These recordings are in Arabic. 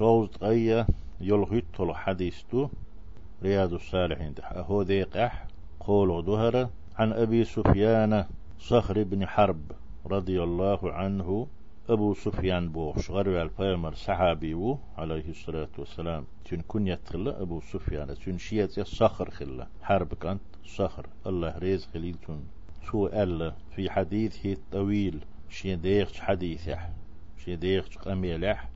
صوز قيا يلغيت طلو حديث تو رياض الصالحين أهو ذيقح قول ظهر عن أبي سفيان صخر بن حرب رضي الله عنه أبو سفيان بوش غرو البيمر صحابي عليه الصلاة والسلام. تن كن يتخل أبو سفيان تن شيئت الصخر خلا حرب كانت صخر. الله ريز خليل تن سو ألا في حديثه الطويل شي ديخ حديثه. شي ديخ قميلح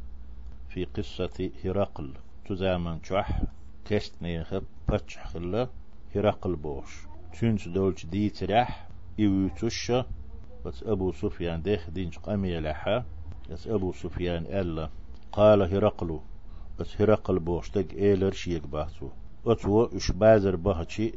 في قصة هرقل تزامن شح كست نيخ بتش خلا هرقل بوش. تنس دولش دي ترح إيوتش بس أبو سفيان ديخ دينش قميلحا بس أبو سفيان ألا قال هرقل بس هرقل بوش تق إيلر شيك باتو. أتو إش بازر بهتشي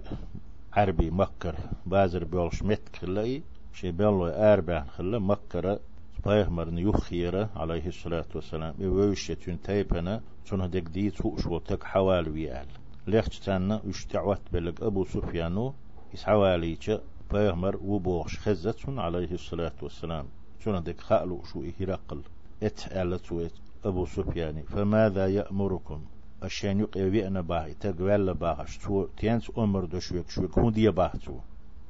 عربي مكر. بازر بيولش مت خلأي شي بيولو أربع خلأ مكر پیغمبر يخيرة عليه الصلاة والسلام يوش تون تيبنا تون دك دي توش وتك حوال ويال ليخت تانا وش تعوت بلق أبو سفيانو إس حوالي پیغمبر وبوش خزتون عليه الصلاة والسلام تون دك خالو شو إهرقل ات أبو سفياني فماذا يأمركم أشان يقي بيئنا باهي تقوال باهش تو تيانس أمر دشوك شوك هون دي باهتو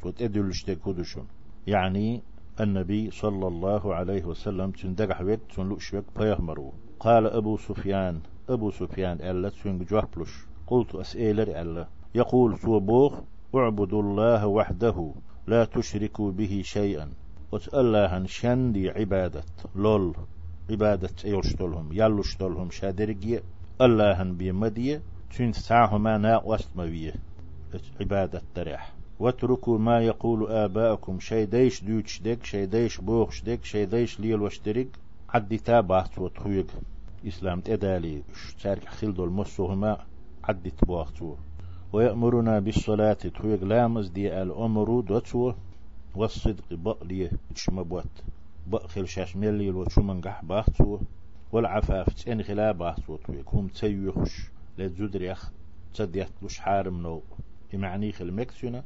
تو تدلش تكودشون يعني النبي صلى الله عليه وسلم تندق حويت تنلوش وك بيهمرو قال أبو سفيان أبو سفيان ألا تنج جوهبلش قلت أسئلر ألا. يقول سوبوخ اعبدوا الله وحده لا تشركوا به شيئا وتألاهن شندي عبادة لول. عبادة ايوشتولهم يلوشتولهم شادرقية اللهن بيمدية تنت ساهما ناقوست موية عبادة تريح واتركوا ما يقول آباءكم. شي ديش دوتش ديك شي ديش بوخش ديك شي ديش ليل وشترك عدي تابعت وتخويق إسلام تدالي شارك خلدو المسوهما عدي تبوغتو ويأمرنا بالصلاة تخويق لامز دي الأمر دوتو والصدق بقليه تشمبوت بقخل شاش ملي وشو من قح باختو والعفاف تين خلا باختو هم تيوخش لزودريخ. تديت لش حارم نو. إمعني خل مكسونا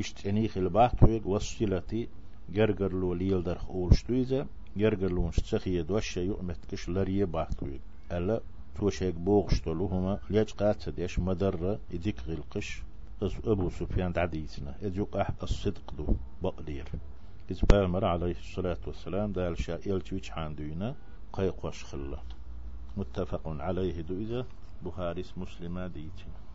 اشتني خل باختو وصلتي جرجر لو ليل در خول شتويزا جرجر لون شتخي دوشة يؤمت كش لريه باختو ألا توشيك بوغشتلو هما ليج قات سديش مدرة يديك غلقش أبو سفيان تعديتنا يديك أح الصدق دو بقدير إذ بامر عليه الصلاة والسلام دال شائل تويش عندنا قيقوش خلا متفق عليه دو إذا بخاري مسلمة ديتنا